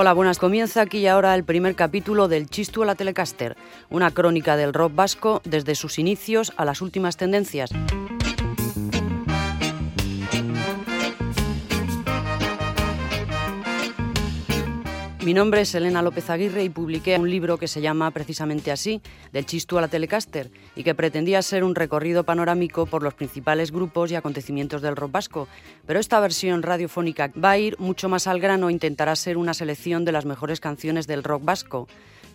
Hola, buenas. Comienza aquí y ahora el primer capítulo del Chistu a la Telecaster, una crónica del rock vasco desde sus inicios a las últimas tendencias. Mi nombre es Elena López Aguirre y publiqué un libro que se llama precisamente así, Del Chistu a la Telecaster, y que pretendía ser un recorrido panorámico por los principales grupos y acontecimientos del rock vasco. Pero esta versión radiofónica va a ir mucho más al grano e intentará ser una selección de las mejores canciones del rock vasco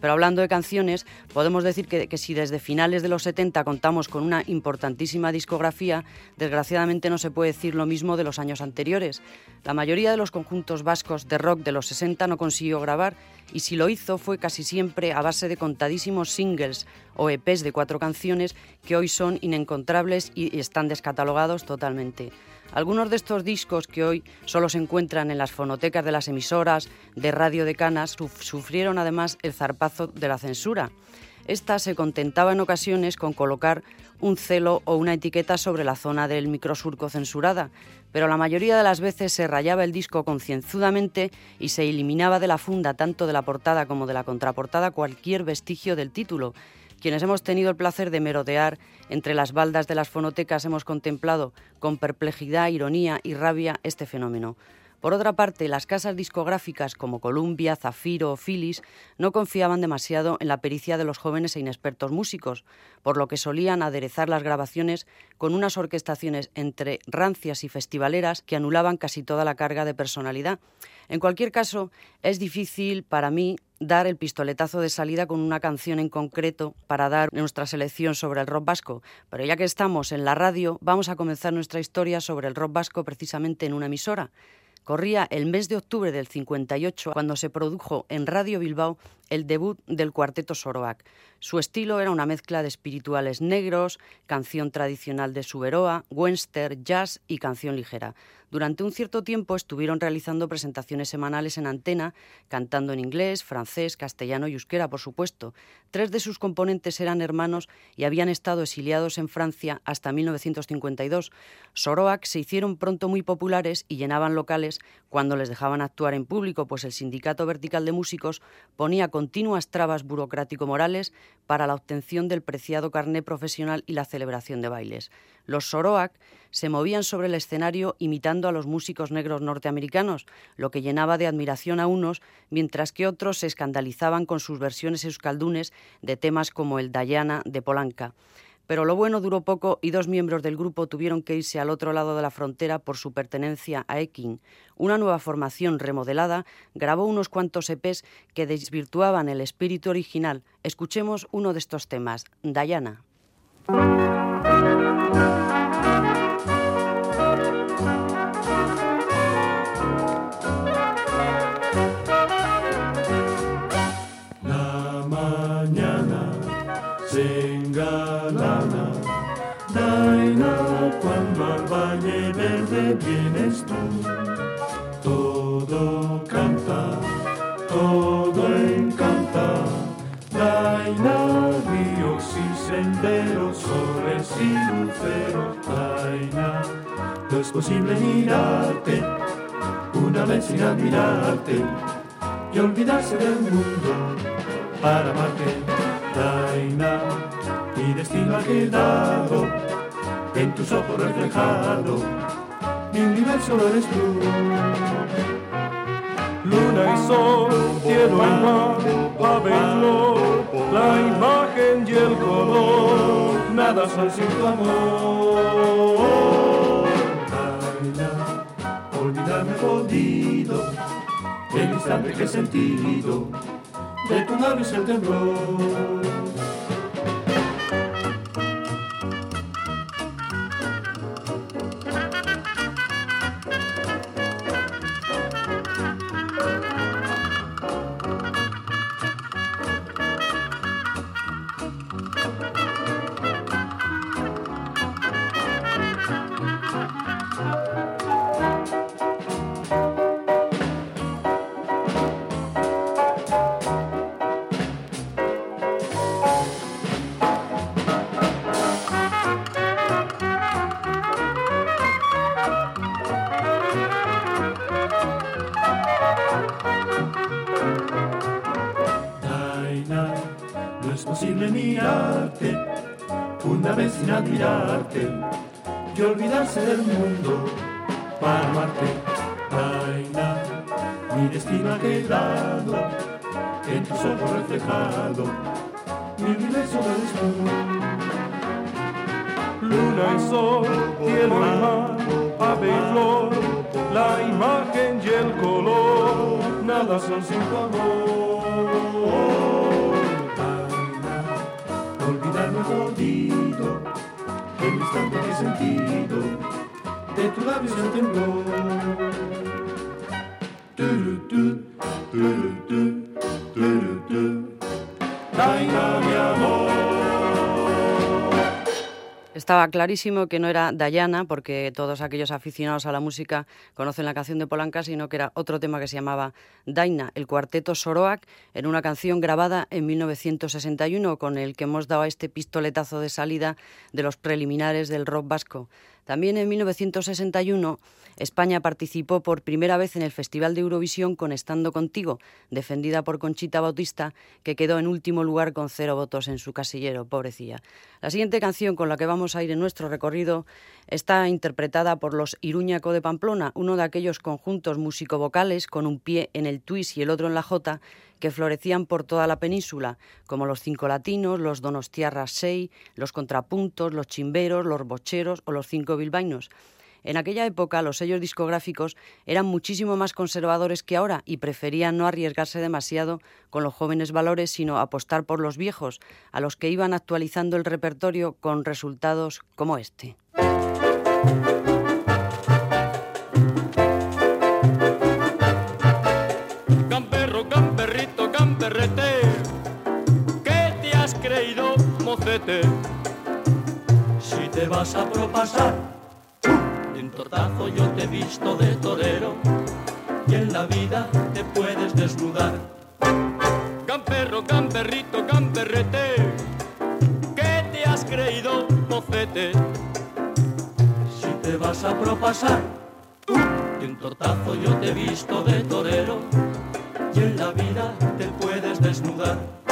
pero hablando de canciones, podemos decir que, si desde finales de los 70 contamos con una importantísima discografía, desgraciadamente no se puede decir lo mismo de los años anteriores. La mayoría de los conjuntos vascos de rock de los 60 no consiguió grabar y si lo hizo fue casi siempre a base de contadísimos singles o EPs de cuatro canciones que hoy son inencontrables y están descatalogados totalmente. Algunos de estos discos que hoy solo se encuentran en las fonotecas de las emisoras de radio de Canas sufrieron además el zarpazo de la censura. Esta se contentaba en ocasiones con colocar un celo o una etiqueta sobre la zona del microsurco censurada, pero la mayoría de las veces se rayaba el disco concienzudamente y se eliminaba de la funda tanto de la portada como de la contraportada cualquier vestigio del título, quienes hemos tenido el placer de merodear entre las baldas de las fonotecas hemos contemplado con perplejidad, ironía y rabia este fenómeno. Por otra parte, las casas discográficas como Columbia, Zafiro o Phyllis no confiaban demasiado en la pericia de los jóvenes e inexpertos músicos, por lo que solían aderezar las grabaciones con unas orquestaciones entre rancias y festivaleras que anulaban casi toda la carga de personalidad. En cualquier caso, es difícil para mí dar el pistoletazo de salida con una canción en concreto para dar nuestra selección sobre el rock vasco. Pero ya que estamos en la radio, vamos a comenzar nuestra historia sobre el rock vasco precisamente en una emisora. Corría el mes de octubre del 58 cuando se produjo en Radio Bilbao el debut del cuarteto Soroac. Su estilo era una mezcla de espirituales negros, canción tradicional de Suberoa, western, jazz y canción ligera. Durante un cierto tiempo estuvieron realizando presentaciones semanales en antena, cantando en inglés, francés, castellano y euskera, por supuesto. Tres de sus componentes eran hermanos y habían estado exiliados en Francia hasta 1952. Soroac se hicieron pronto muy populares y llenaban locales cuando les dejaban actuar en público, pues el Sindicato Vertical de Músicos ponía continuas trabas burocrático-morales para la obtención del preciado carné profesional y la celebración de bailes. Los Soroac se movían sobre el escenario imitando a los músicos negros norteamericanos, lo que llenaba de admiración a unos, mientras que otros se escandalizaban con sus versiones euskaldunes de temas como el Dayana de Polanca. Pero lo bueno duró poco y dos miembros del grupo tuvieron que irse al otro lado de la frontera por su pertenencia a Ekin. Una nueva formación remodelada grabó unos cuantos EPs que desvirtuaban el espíritu original. Escuchemos uno de estos temas, Dayana. Del mundo para amarte. Daina, mi destino ha quedado en tus ojos reflejado mi universo eres tú. Luna y sol, cielo y mar, pabellón, la imagen y el color, nada son sin tu amor. He sentido, de tu es el temblor. Mirarte, una vez sin admirarte, y olvidarse del mundo para amarte. Daina, mi destino ha quedado en tus ojos reflejado, mi universo eres tú. Luna y sol, cielo y mar, ave y flor, la imagen y el color, nada son sin tu amor. Jodido, el instante que he sentido, de tu labio se temblor. Clarísimo que no era Dayana, porque todos aquellos aficionados a la música conocen la canción de Polanca, sino que era otro tema que se llamaba Daina, el cuarteto Soroac, en una canción grabada en 1961, con el que hemos dado este pistoletazo de salida de los preliminares del rock vasco. También en 1961 España participó por primera vez en el Festival de Eurovisión con Estando Contigo, defendida por Conchita Bautista, que quedó en último lugar con cero votos en su casillero, pobrecilla. La siguiente canción con la que vamos a ir en nuestro recorrido está interpretada por los Iruñaco de Pamplona, uno de aquellos conjuntos músico-vocales con un pie en el twist y el otro en la jota que florecían por toda la península, como los cinco latinos, los donostiarras sei, los contrapuntos, los chimberos, los bocheros o los cinco bilbaínos. En aquella época los sellos discográficos eran muchísimo más conservadores que ahora y preferían no arriesgarse demasiado con los jóvenes valores, sino apostar por los viejos, a los que iban actualizando el repertorio con resultados como este. Si te vas a propasar en tortazo yo te he visto de torero y en la vida te puedes desnudar. Camperro, camperrito, camperrete, ¿qué te has creído, mocete? Si te vas a propasar, y en tortazo yo te he visto de torero y en la vida te puedes desnudar.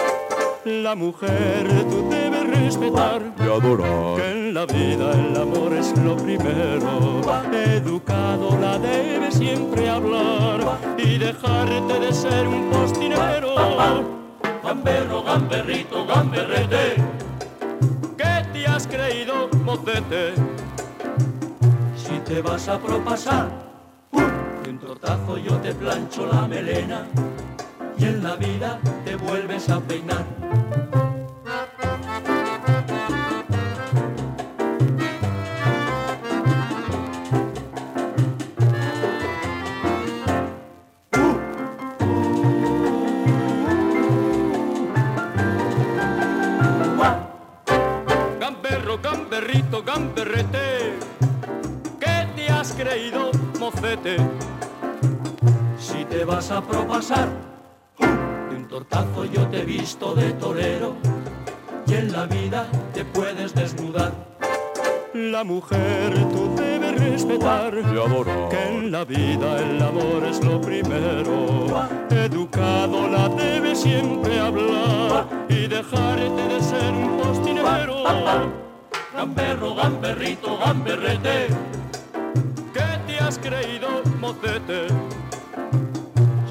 La mujer tú debes respetar y adorar. Que en la vida el amor es lo primero. Educado la debe siempre hablar y dejarte de ser un postinero. Gamberro, gamberrito, gamberrete. ¿Qué te has creído, mocete? Si te vas a propasar, un tortazo yo te plancho la melena y en la vida te vuelves a peinar. Gamberro, gamberrito, gamberrete, ¿qué te has creído, mocete? Si te vas a propasar, tortazo yo te he visto de torero y en la vida te puedes desnudar. La mujer tú debes respetar y adorar. Que en la vida el amor es lo primero. Educado la debe siempre hablar y dejarte de ser un postinero. Gamberro, gamberrito, gamberrete. ¿Qué te has creído, mocete?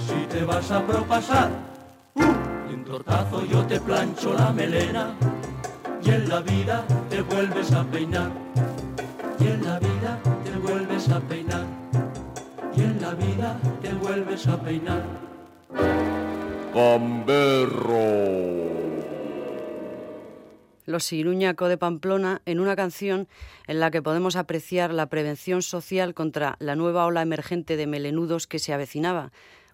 Si te vas a propasar tortazo yo te plancho la melena y en la vida te vuelves a peinar. Y en la vida te vuelves a peinar. Y en la vida te vuelves a peinar. Gamberro. Los Iruñaco de Pamplona en una canción en la que podemos apreciar la prevención social contra la nueva ola emergente de melenudos que se avecinaba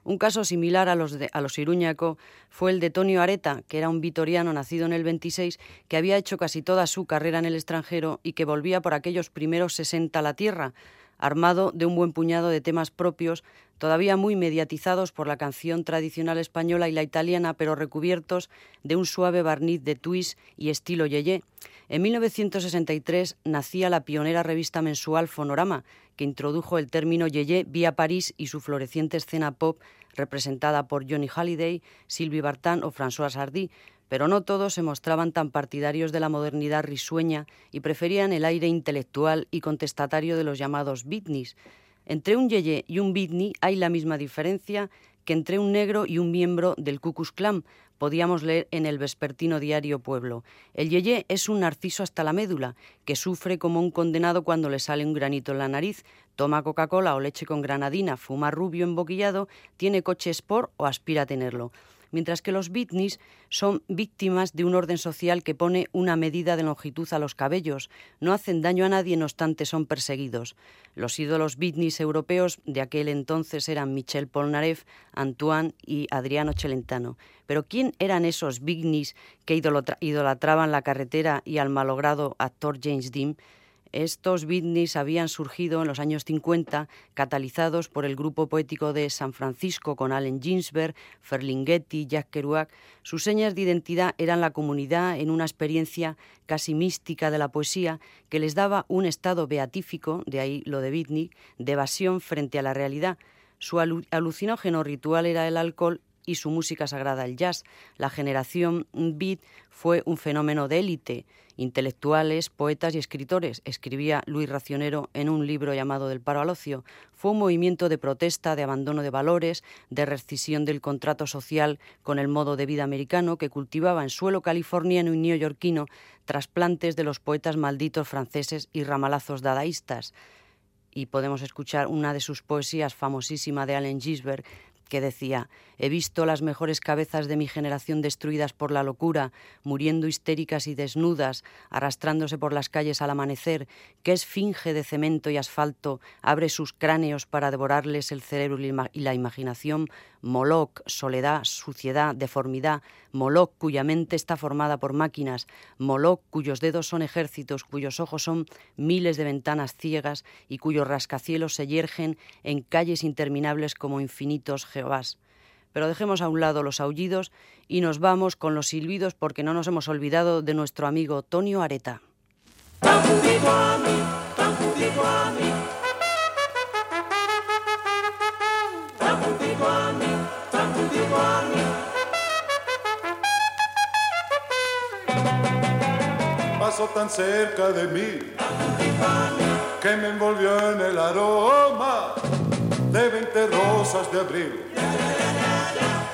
un caso similar a los, de, a los Iruñaco fue el de Tonio Areta, que era un vitoriano nacido en el 26, que había hecho casi toda su carrera en el extranjero y que volvía por aquellos primeros 60 a la tierra, armado de un buen puñado de temas propios, todavía muy mediatizados por la canción tradicional española y la italiana, pero recubiertos de un suave barniz de twist y estilo yeye. En 1963 nacía la pionera revista mensual Fonorama, que introdujo el término yeye vía París y su floreciente escena pop representada por Johnny Halliday, Sylvie Vartan o François Sardy, pero no todos se mostraban tan partidarios de la modernidad risueña y preferían el aire intelectual y contestatario de los llamados beatniks. Entre un yeye y un beatnik hay la misma diferencia que entre un negro y un miembro del Ku Klux podíamos leer en el vespertino diario Pueblo. El yeye es un narciso hasta la médula, que sufre como un condenado cuando le sale un granito en la nariz, toma Coca-Cola o leche con granadina, fuma rubio emboquillado, tiene coche sport o aspira a tenerlo mientras que los bitnis son víctimas de un orden social que pone una medida de longitud a los cabellos. No hacen daño a nadie, no obstante son perseguidos. Los ídolos bitnis europeos de aquel entonces eran Michel Polnareff, Antoine y Adriano Celentano. Pero ¿quién eran esos bitnis que idolatraban la carretera y al malogrado actor James Dean? Estos beatniks habían surgido en los años 50, catalizados por el grupo poético de San Francisco con Allen Ginsberg, Ferlinghetti, Jack Kerouac. Sus señas de identidad eran la comunidad en una experiencia casi mística de la poesía que les daba un estado beatífico, de ahí lo de beatnik, de evasión frente a la realidad. Su alucinógeno ritual era el alcohol y su música sagrada el jazz. La generación beat fue un fenómeno de élite intelectuales, poetas y escritores, escribía Luis Racionero en un libro llamado Del paro al ocio. Fue un movimiento de protesta, de abandono de valores, de rescisión del contrato social con el modo de vida americano que cultivaba en suelo californiano y neoyorquino trasplantes de los poetas malditos franceses y ramalazos dadaístas y podemos escuchar una de sus poesías famosísima de Allen Ginsberg, que decía, he visto las mejores cabezas de mi generación destruidas por la locura, muriendo histéricas y desnudas, arrastrándose por las calles al amanecer, que esfinge de cemento y asfalto abre sus cráneos para devorarles el cerebro y la imaginación, Moloch, soledad, suciedad, deformidad, Moloch cuya mente está formada por máquinas, Moloch cuyos dedos son ejércitos, cuyos ojos son miles de ventanas ciegas y cuyos rascacielos se yergen en calles interminables como infinitos Jehovás. Pero dejemos a un lado los aullidos y nos vamos con los silbidos porque no nos hemos olvidado de nuestro amigo Tonio Areta. Pasó tan cerca de mí que me envolvió en el aroma de veinte rosas de abril.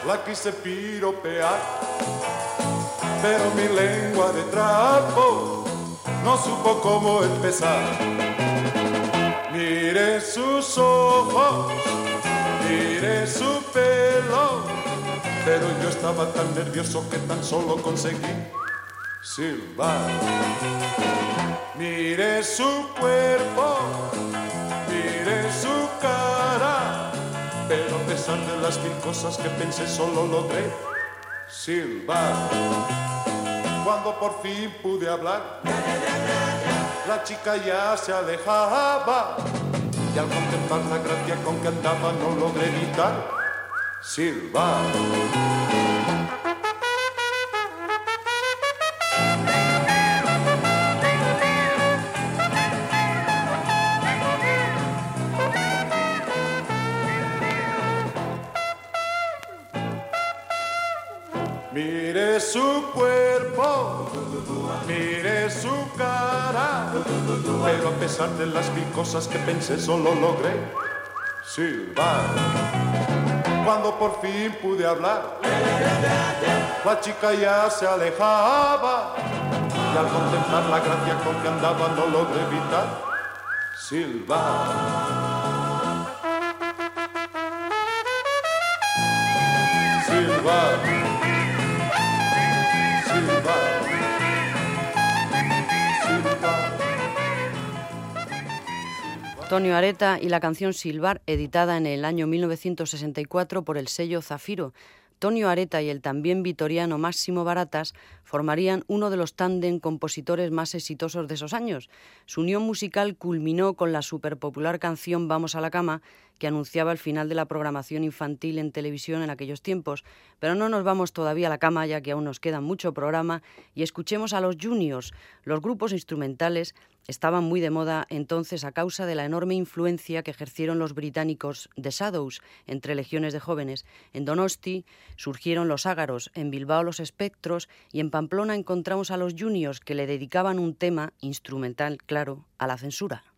La quise piropear, pero mi lengua de trapo no supo cómo empezar. Mire sus ojos, mire su pelo, pero yo estaba tan nervioso que tan solo conseguí silbar. Mire su cuerpo, mire su cara, pero a pesar de las mil cosas que pensé solo logré silbar. Cuando por fin pude hablar, la chica ya se alejaba y al contemplar la gracia con que andaba no logré evitar silbar. Mire su cuerpo, mire su cara, pero a pesar de las mil cosas que pensé solo logré silbar. Cuando por fin pude hablar, la chica ya se alejaba y al contemplar la gracia con que andaba no logré evitar silbar. Antonio Areta y la canción Silvar, editada en el año 1964 por el sello Zafiro. Tonio Areta y el también vitoriano Máximo Baratas formarían uno de los tándem compositores más exitosos de esos años. Su unión musical culminó con la superpopular canción Vamos a la cama, que anunciaba el final de la programación infantil en televisión en aquellos tiempos. Pero no nos vamos todavía a la cama, ya que aún nos queda mucho programa, y escuchemos a los juniors, los grupos instrumentales estaban muy de moda entonces a causa de la enorme influencia que ejercieron los británicos de Shadows entre legiones de jóvenes. En Donosti surgieron los ágaros, en Bilbao los espectros y en Pamplona encontramos a los juniors que le dedicaban un tema instrumental, claro, a la censura.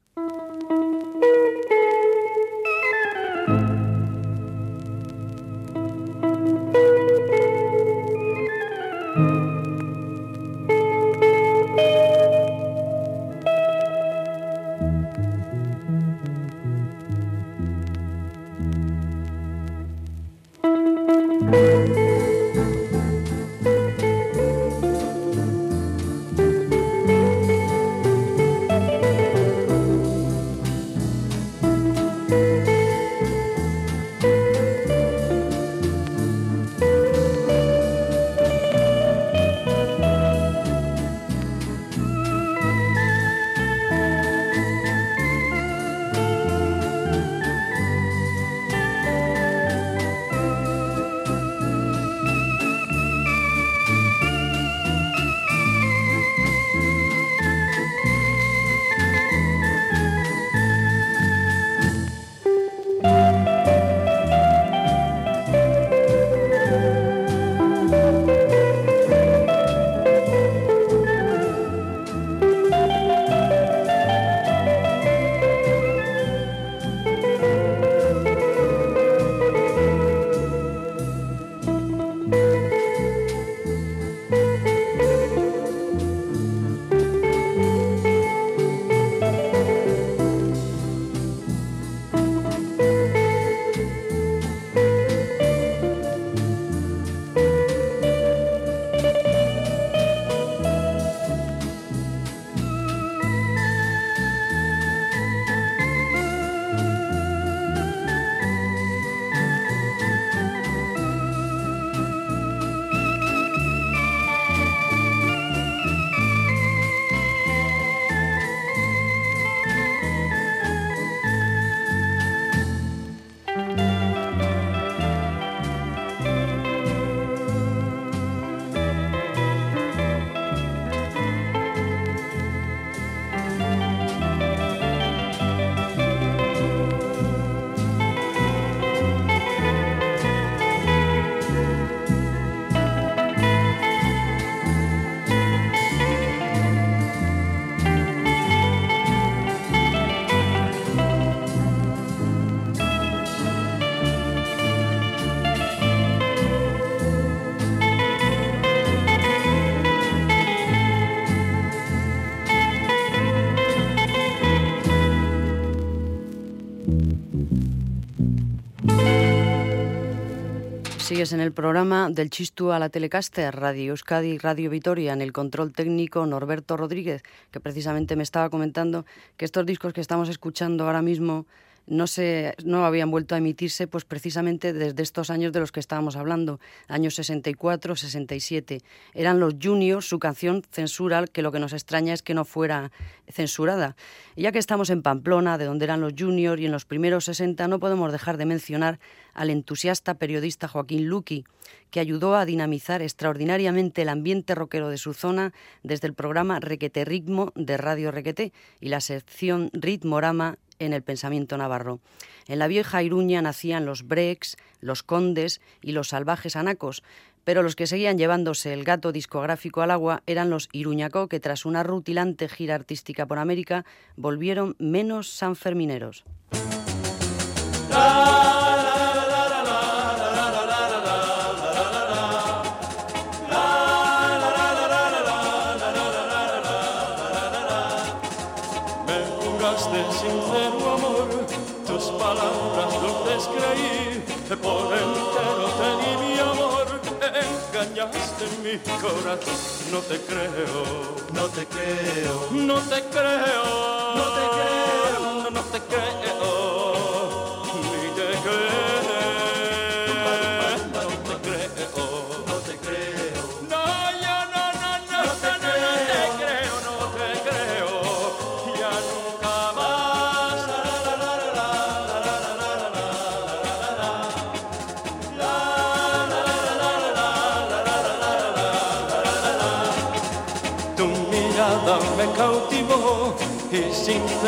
En el programa del Chistu a la Telecaster, Radio Euskadi, Radio Vitoria, en el control técnico Norberto Rodríguez, que precisamente me estaba comentando que estos discos que estamos escuchando ahora mismo no, se, no habían vuelto a emitirse pues precisamente desde estos años de los que estábamos hablando, años 64, 67. Eran los Juniors, su canción Censural, que lo que nos extraña es que no fuera censurada. Y ya que estamos en Pamplona, de donde eran los Juniors, y en los primeros 60, no podemos dejar de mencionar al entusiasta periodista Joaquín Luqui, que ayudó a dinamizar extraordinariamente el ambiente rockero de su zona desde el programa Requete Ritmo de Radio Requete y la sección Ritmorama en el pensamiento navarro. En la vieja Iruña nacían los breaks, los condes y los salvajes anacos, pero los que seguían llevándose el gato discográfico al agua eran los Iruñaco, que tras una rutilante gira artística por América volvieron menos sanfermineros. Engañaste mi corazón, no te creo, no te creo, no te creo, no te creo,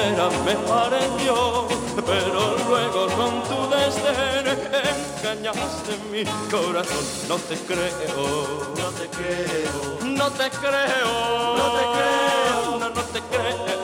sincera me pareció, pero luego con tu desdén engañaste mi corazón. No te creo, no te creo, no te creo, no te creo, no, no te creo.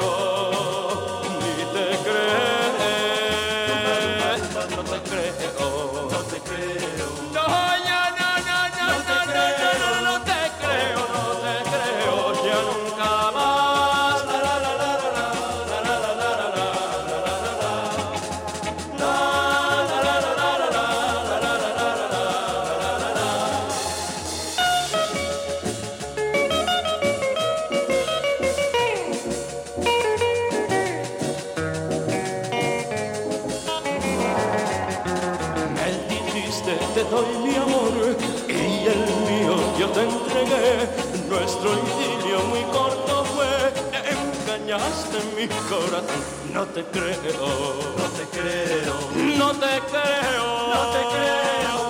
Engañaste mi corazón, no te creo, no te creo, no te creo, no te creo,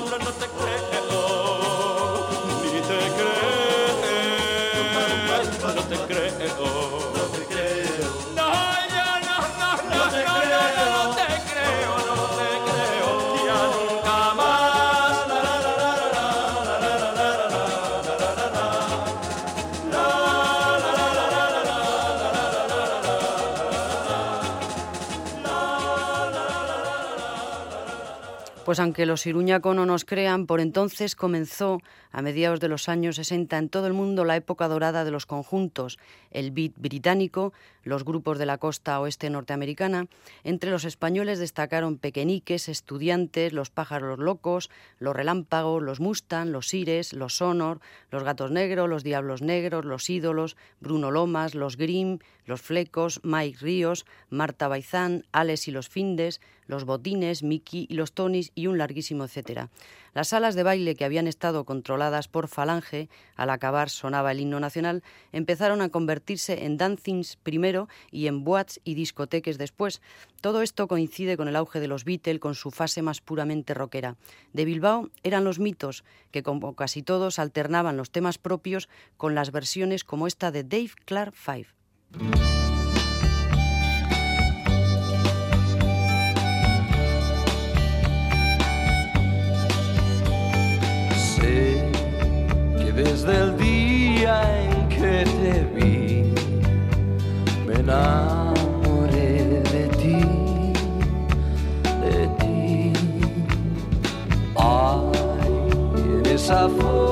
Pues aunque los Iruñaco no nos crean, por entonces comenzó, a mediados de los años 60, en todo el mundo la época dorada de los conjuntos, el beat británico, los grupos de la costa oeste norteamericana. Entre los españoles destacaron Pequeñiques, Estudiantes, Los Pájaros Locos, Los Relámpagos, Los Mustang, Los Ires, Los Sonor, Los Gatos Negros, Los Diablos Negros, Los Ídolos, Bruno Lomas, Los Grimm, Los Flecos, Mike Ríos, Marta Baizán, Alex y los Findes, Los Botines, Mickey y los Tonys y un larguísimo etcétera. Las salas de baile que habían estado controladas por Falange, al acabar sonaba el himno nacional, empezaron a convertirse en dancings primero y en boats y discoteques después. Todo esto coincide con el auge de los Beatles, con su fase más puramente rockera. De Bilbao eran los mitos, que como casi todos alternaban los temas propios con las versiones como esta de Dave Clark Five. Desde el día en que te vi, me enamoré de ti, de ti. Ay, en esa forma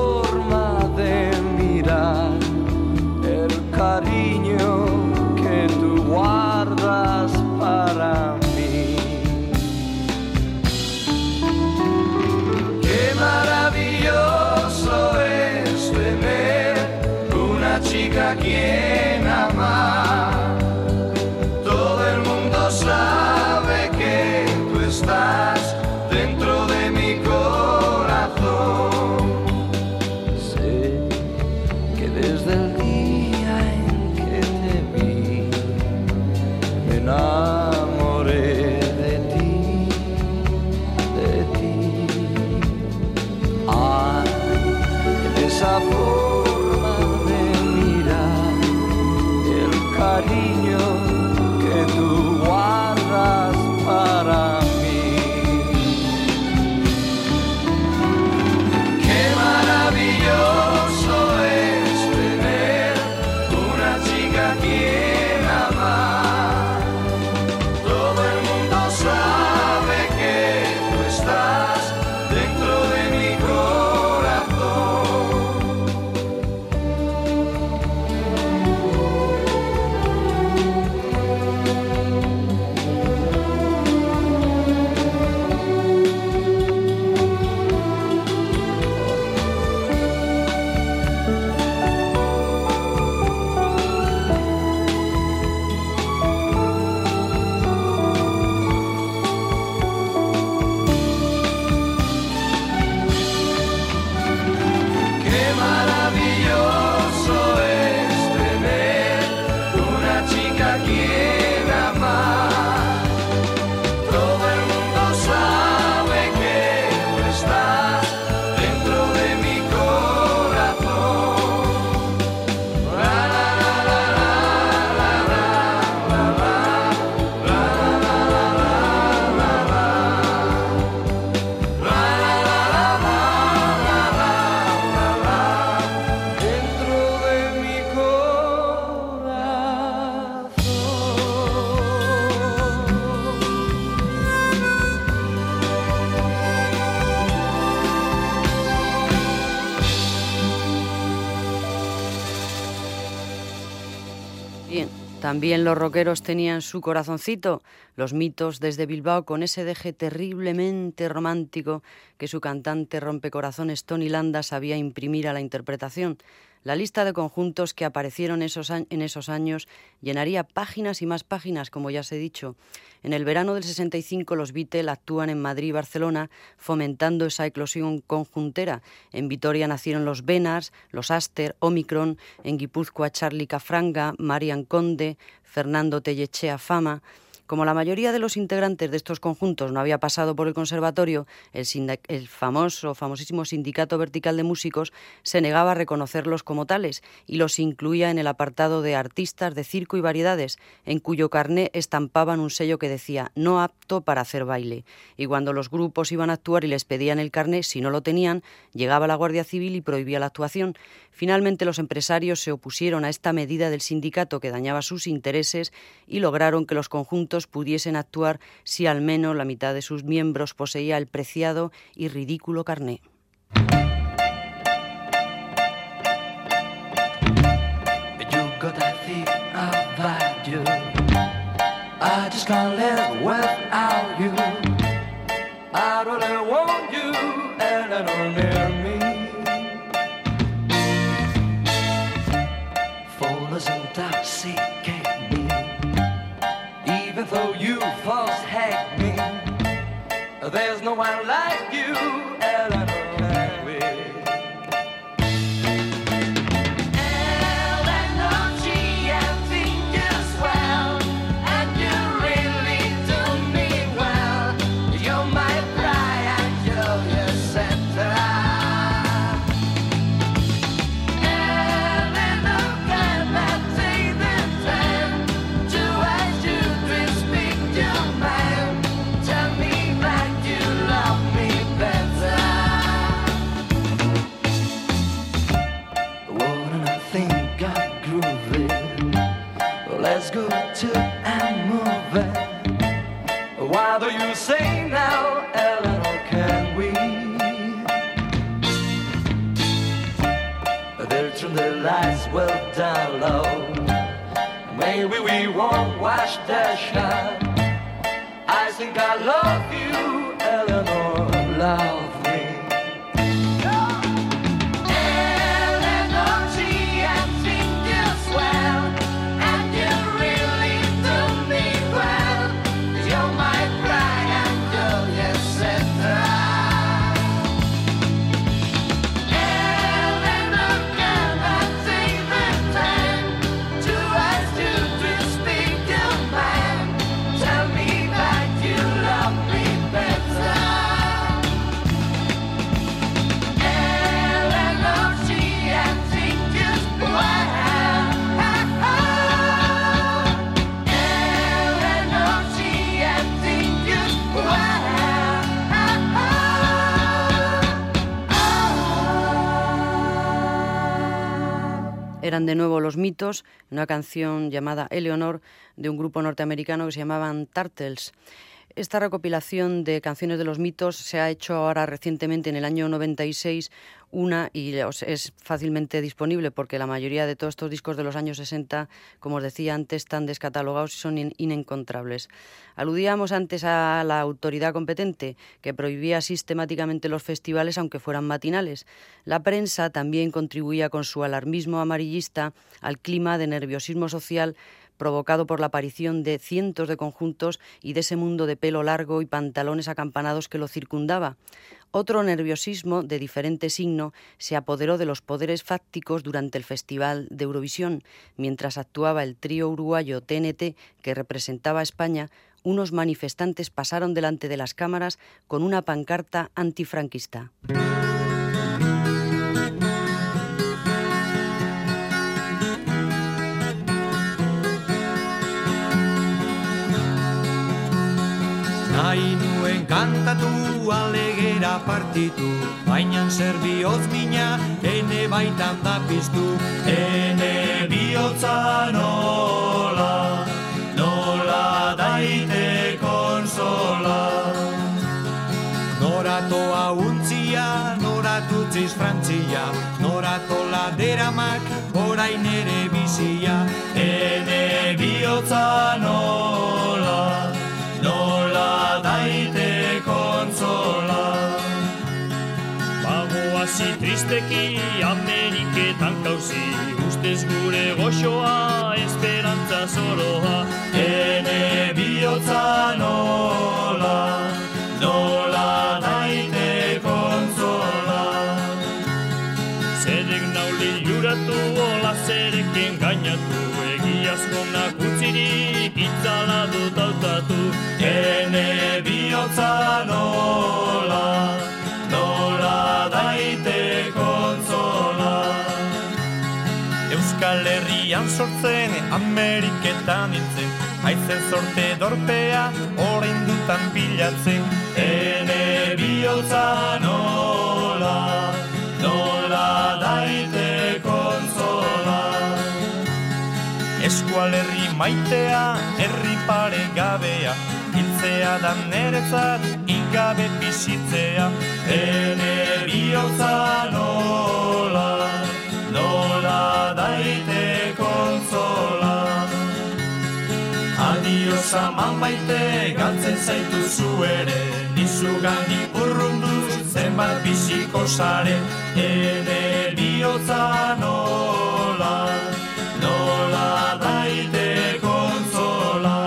también los rockeros tenían su corazoncito, los mitos desde Bilbao con ese deje terriblemente romántico que su cantante rompecorazones Tony Landa sabía imprimir a la interpretación. La lista de conjuntos que aparecieron en esos años llenaría páginas y más páginas, como ya se he dicho. En el verano del 65 los Beatles actúan en Madrid y Barcelona fomentando esa eclosión conjuntera. En Vitoria nacieron los Venars, los Aster, Omicron, en Guipúzcoa Charlie Cafranga, Marian Conde, Fernando Tellechea Fama. Como la mayoría de los integrantes de estos conjuntos no había pasado por el conservatorio, el, famoso, famosísimo Sindicato Vertical de Músicos se negaba a reconocerlos como tales y los incluía en el apartado de artistas de circo y variedades, en cuyo carné estampaban un sello que decía no apto para hacer baile. Y cuando los grupos iban a actuar y les pedían el carné, si no lo tenían, llegaba la Guardia Civil y prohibía la actuación. Finalmente los empresarios se opusieron a esta medida del sindicato que dañaba sus intereses y lograron que los conjuntos pudiesen actuar si al menos la mitad de sus miembros poseía el preciado y ridículo carné. Though you false hack me. There's no one like you, lights will down low. Maybe we won't wash the shine. I think I love you, Eleanor, love. De nuevo los mitos, una canción llamada Eleanor de un grupo norteamericano que se llamaban Turtles. Esta recopilación de canciones de los mitos se ha hecho ahora recientemente en el año 96 una y es fácilmente disponible porque la mayoría de todos estos discos de los años 60, como os decía antes, están descatalogados y son inencontrables. Aludíamos antes a la autoridad competente que prohibía sistemáticamente los festivales aunque fueran matinales. La prensa también contribuía con su alarmismo amarillista al clima de nerviosismo social provocado por la aparición de cientos de conjuntos y de ese mundo de pelo largo y pantalones acampanados que lo circundaba. Otro nerviosismo de diferente signo se apoderó de los poderes fácticos durante el Festival de Eurovisión, mientras actuaba el trío uruguayo TNT que representaba a España. Unos manifestantes pasaron delante de las cámaras con una pancarta antifranquista. Kantatu alegera partitu Baina zer bihotz mina ene baitan da piztu Ene bihotza nola, nola daite konsola. Noratoa untzia, noratutziz frantzia Noratola deramak, orain ere bizia Ene jauzi Ustez gure goxoa esperantza zoroa Ene bihotza nola Nola daite kontzola. Zerek nauli juratu Ola zerekin gainatu Egiazkonak utzirik Itzala dut autatu Ene bihotza Nola Euskal Herrian sortzen, Ameriketan hiltzen, haizen sorte dorpea, orain dutan pilatzen. Ene bihotza nola, nola daite kontzola. Eskualerri maitea, herri pare gabea, hiltzea da neretzat, igabe bizitzea. Ene bihotza nola daite kontzola. Adios aman baite, galtzen zaitu zu ere, dizugan urrundu zenbat biziko sare, ene bihotza nola, nola daite kontzola.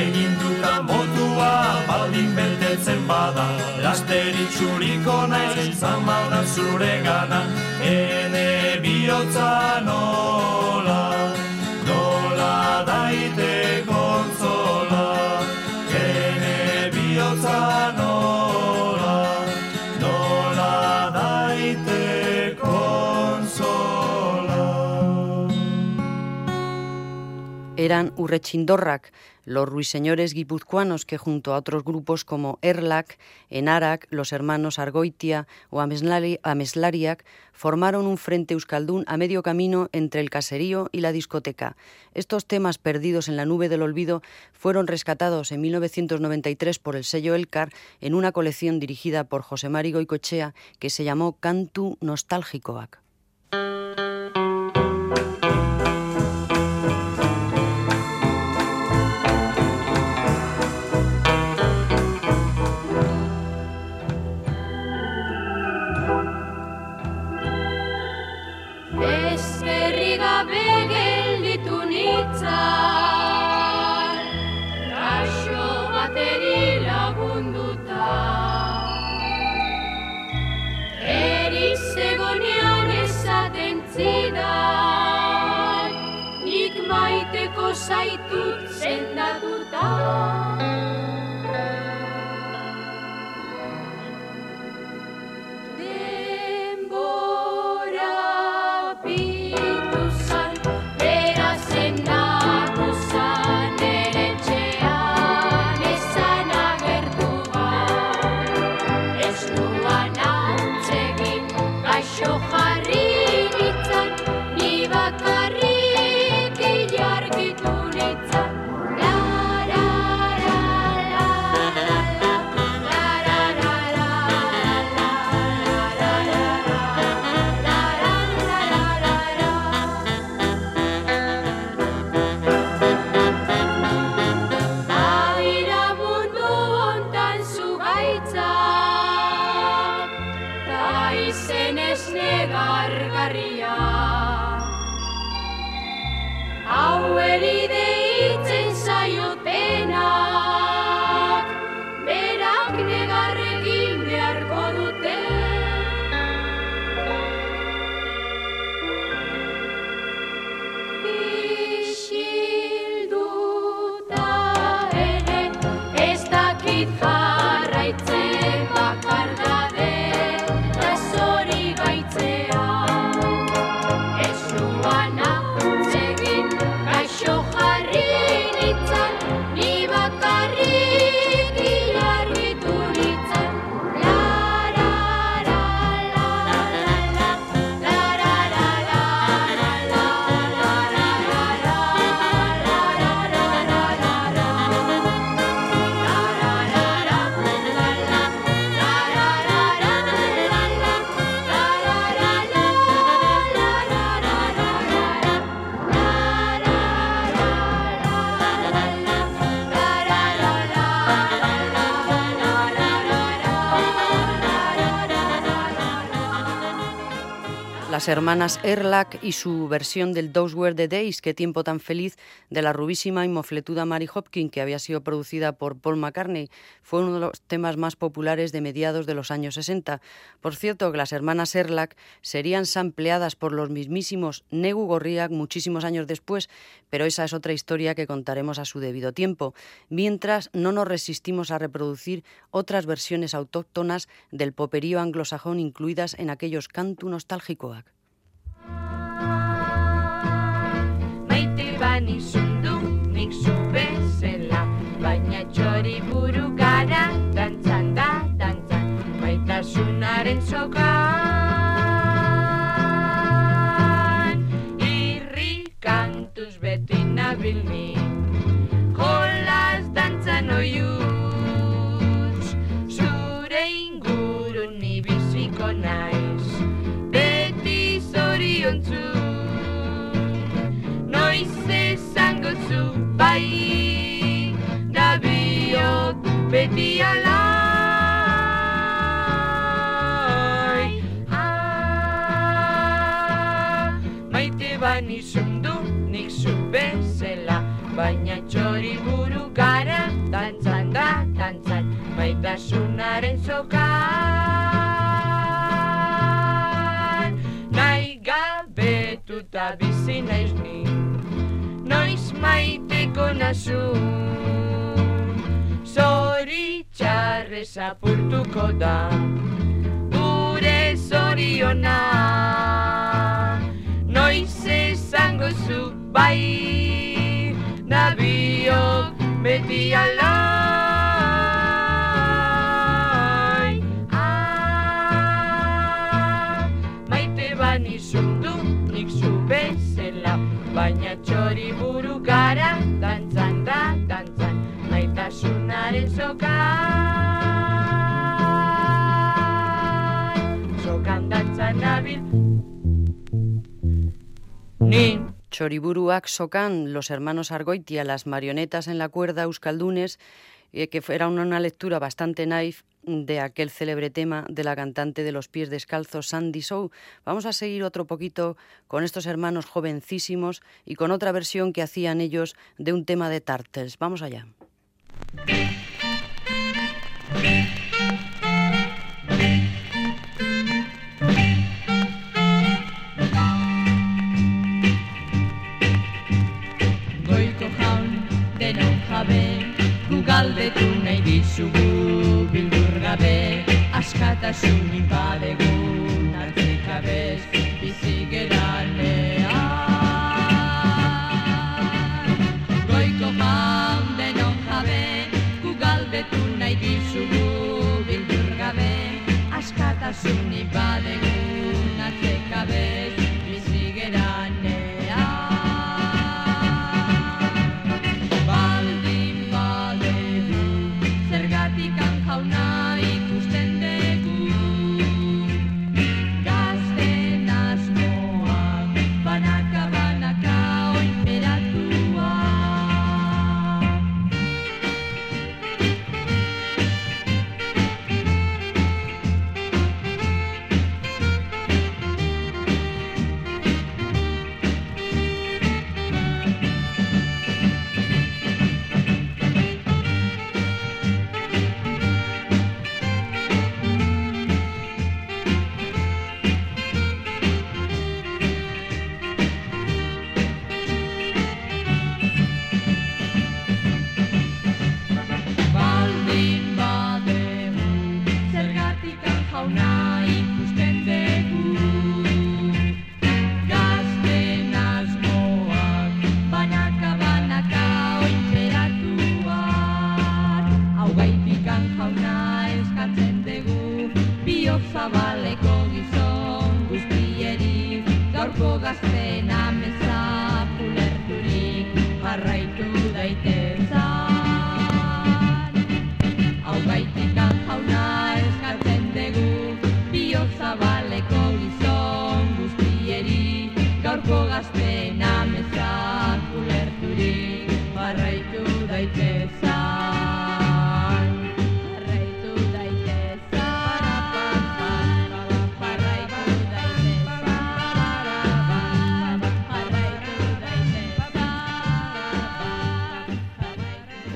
Egin duta motua baldin betetzen bada Laster itxuriko naiz zamauda zure gana Ene bihotza nola Nola daite kontzola Ene bihotza nola Nola daite kontzola eran urrechindorrak, los ruiseñores guipuzcoanos que junto a otros grupos como Erlac, Enarac, los hermanos Argoitia o Ameslari- Ameslariac formaron un frente euskaldún a medio camino entre el caserío y la discoteca. Estos temas perdidos en la nube del olvido fueron rescatados en 1993 por el sello Elcar en una colección dirigida por José Mari Goicochea que se llamó Cantu Nostálgicoac. Zaitut sendatuta las hermanas Erlach y su versión del Those Were the Days, qué tiempo tan feliz, de la rubísima y mofletuda Mary Hopkins, que había sido producida por Paul McCartney. Fue uno de los temas más populares de mediados de los años 60. Por cierto, que las hermanas Erlach serían sampleadas por los mismísimos Negu Gorriak muchísimos años después, pero esa es otra historia que contaremos a su debido tiempo. Mientras, no nos resistimos a reproducir otras versiones autóctonas del poperío anglosajón incluidas en aquellos cantu nostálgicoak. Bani zundu, nik zu bezela Baina txori buru gara, dantzan da, dantzan Maitasunaren sokan Irri kantuz beti nabil bai Da biok beti alai. Ah, Maite bani zundu nik zu bezela Baina txori buru gara Dantzan da, dantzan. Maitasunaren sokan. Nahi gabetuta bizi naiz ni. Noiz maiteko nazu. Zoritxarrez apurtuko da. Gure zoriona. Noiz esango zu bai Nabiok beti alai Baina txori buru gara dantzan da dantzan Maitasunaren sokan. Sokan dantzan nabil. Ni Choriburuak Sokan, los hermanos Argoitia, las marionetas en la cuerda Euskaldunes, eh, que era una, una lectura bastante naif de aquel célebre tema de la cantante de los pies descalzos Sandy Shaw. Vamos a seguir otro poquito con estos hermanos jovencísimos y con otra versión que hacían ellos de un tema de Tartles. Vamos allá. Galdetu nahi dizugu bildur gabe Askatasunik badegu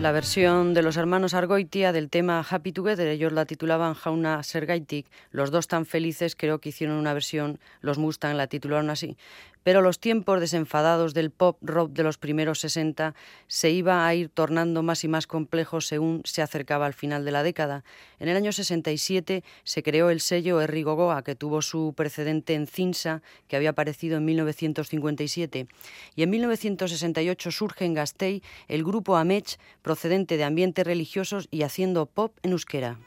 la versión de los hermanos Argoitia del tema Happy Together. Ellos la titulaban Jauna Sergaitik. Los dos tan felices creo que hicieron una versión, los Mustang la titularon así pero los tiempos desenfadados del pop rock de los primeros 60 se iba a ir tornando más y más complejos según se acercaba al final de la década. En el año 67 se creó el sello Erri Gogoa, que tuvo su precedente en Cinsa, que había aparecido en 1957. Y en 1968 surge en Gastei el grupo Amech, procedente de ambientes religiosos y haciendo pop en euskera.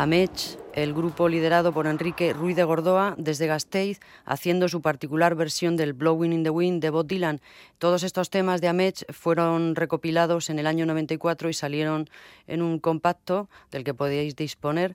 Amech, el grupo liderado por Enrique Ruiz de Gordoa desde Gasteiz, haciendo su particular versión del Blowing in the Wind de Bob Dylan. Todos estos temas de Amech fueron recopilados en el año 94 y salieron en un compacto del que podéis disponer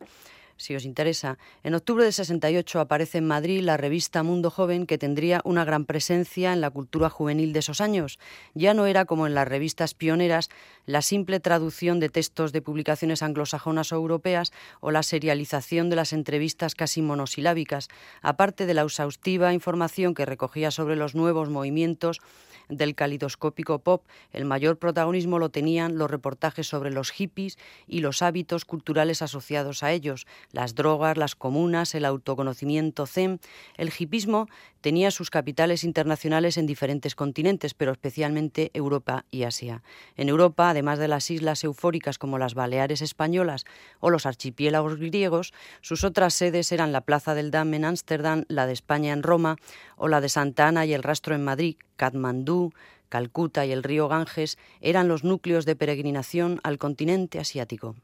si os interesa. En octubre de 68 aparece en Madrid la revista Mundo Joven, que tendría una gran presencia en la cultura juvenil de esos años. Ya no era como en las revistas pioneras la simple traducción de textos de publicaciones anglosajonas o europeas o la serialización de las entrevistas casi monosilábicas, aparte de la exhaustiva información que recogía sobre los nuevos movimientos del calidoscópico pop, el mayor protagonismo lo tenían los reportajes sobre los hippies y los hábitos culturales asociados a ellos, las drogas, las comunas, el autoconocimiento zen. El hippismo tenía sus capitales internacionales en diferentes continentes, pero especialmente Europa y Asia. En Europa, además de las islas eufóricas como las Baleares españolas o los archipiélagos griegos, sus otras sedes eran la Plaza del Dam en Ámsterdam, la de España en Roma o la de Santa Ana y el Rastro en Madrid, Katmandú, Calcuta y el río Ganges eran los núcleos de peregrinación al continente asiático.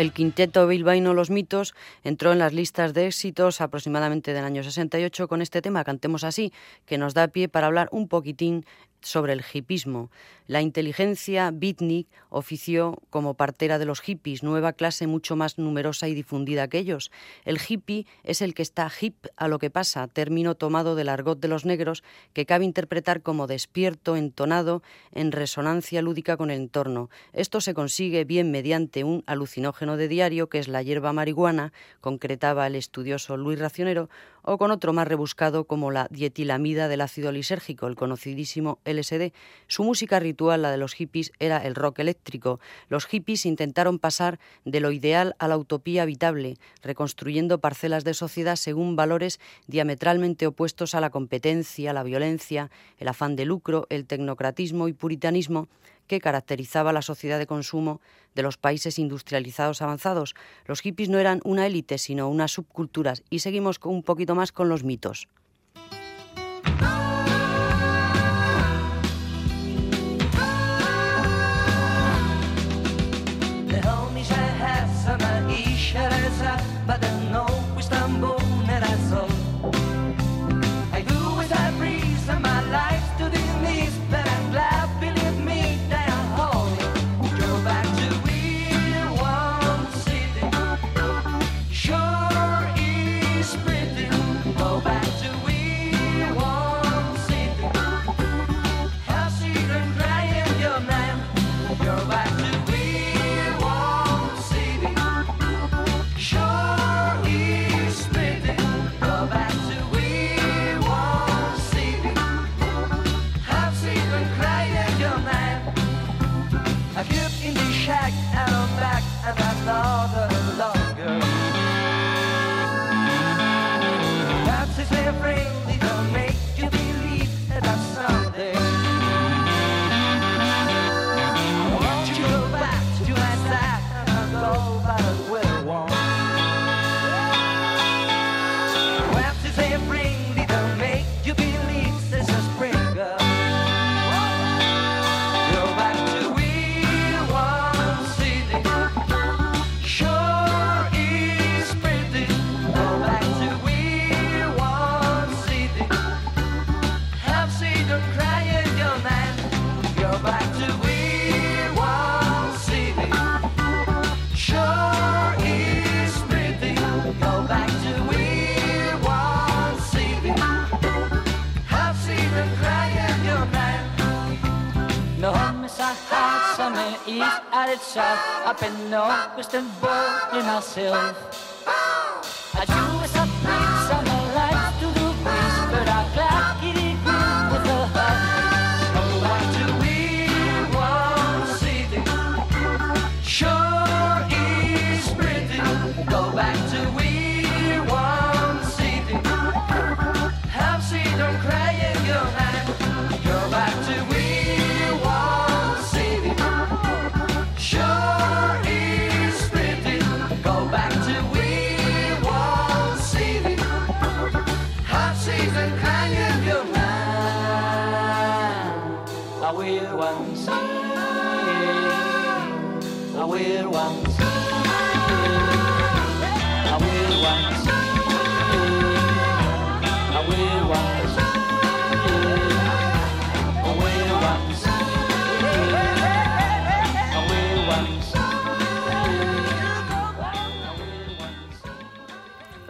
El quinteto bilbaíno Los Mitos entró en las listas de éxitos aproximadamente del año 68 con este tema, Cantemos así, que nos da pie para hablar un poquitín sobre el hipismo. La inteligencia beatnik ofició como partera de los hippies, nueva clase mucho más numerosa y difundida que ellos. El hippie es el que está hip a lo que pasa, término tomado del argot de los negros que cabe interpretar como despierto, entonado, en resonancia lúdica con el entorno. Esto se consigue bien mediante un alucinógeno de diario que es la hierba marihuana, concretaba el estudioso Luis Racionero, o con otro más rebuscado como la dietilamida del ácido lisérgico, el conocidísimo LSD. Su música ritual, la de los hippies, era el rock eléctrico. Los hippies intentaron pasar de lo ideal a la utopía habitable, reconstruyendo parcelas de sociedad según valores diametralmente opuestos a la competencia, la violencia, el afán de lucro, el tecnocratismo y puritanismo que caracterizaba la sociedad de consumo de los países industrializados avanzados. Los hippies no eran una élite, sino unas subculturas. Y seguimos un poquito más con los mitos.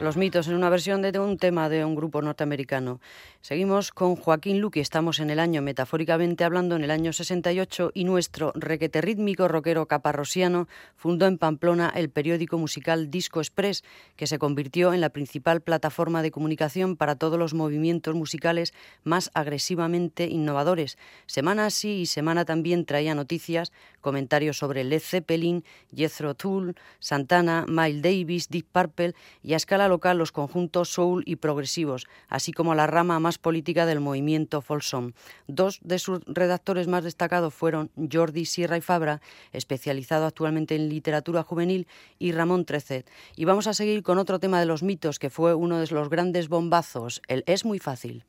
Los mitos en una versión de un tema de un grupo norteamericano. Seguimos con Joaquín Luque, estamos en el año, metafóricamente hablando, en el año 68 y nuestro requete rítmico rockero caparrosiano fundó en Pamplona el periódico musical Disco Express, que se convirtió en la principal plataforma de comunicación para todos los movimientos musicales más agresivamente innovadores. Semana sí y semana también traía noticias, comentarios sobre Led Zeppelin, Jethro Tull, Santana, Miles Davis, Deep Purple y a escala local los conjuntos soul y progresivos, así como la rama más política del movimiento Folsom. Dos de sus redactores más destacados fueron Jordi Sierra y Fabra, especializado actualmente en literatura juvenil, y Ramón Trecet. Y vamos a seguir con otro tema de los mitos que fue uno de los grandes bombazos, el es muy fácil.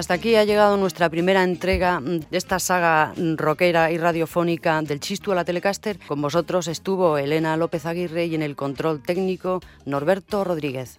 Hasta aquí ha llegado nuestra primera entrega de esta saga rockera y radiofónica del Chistu a la Telecaster. Con vosotros estuvo Elena López Aguirre y en el control técnico Norberto Rodríguez.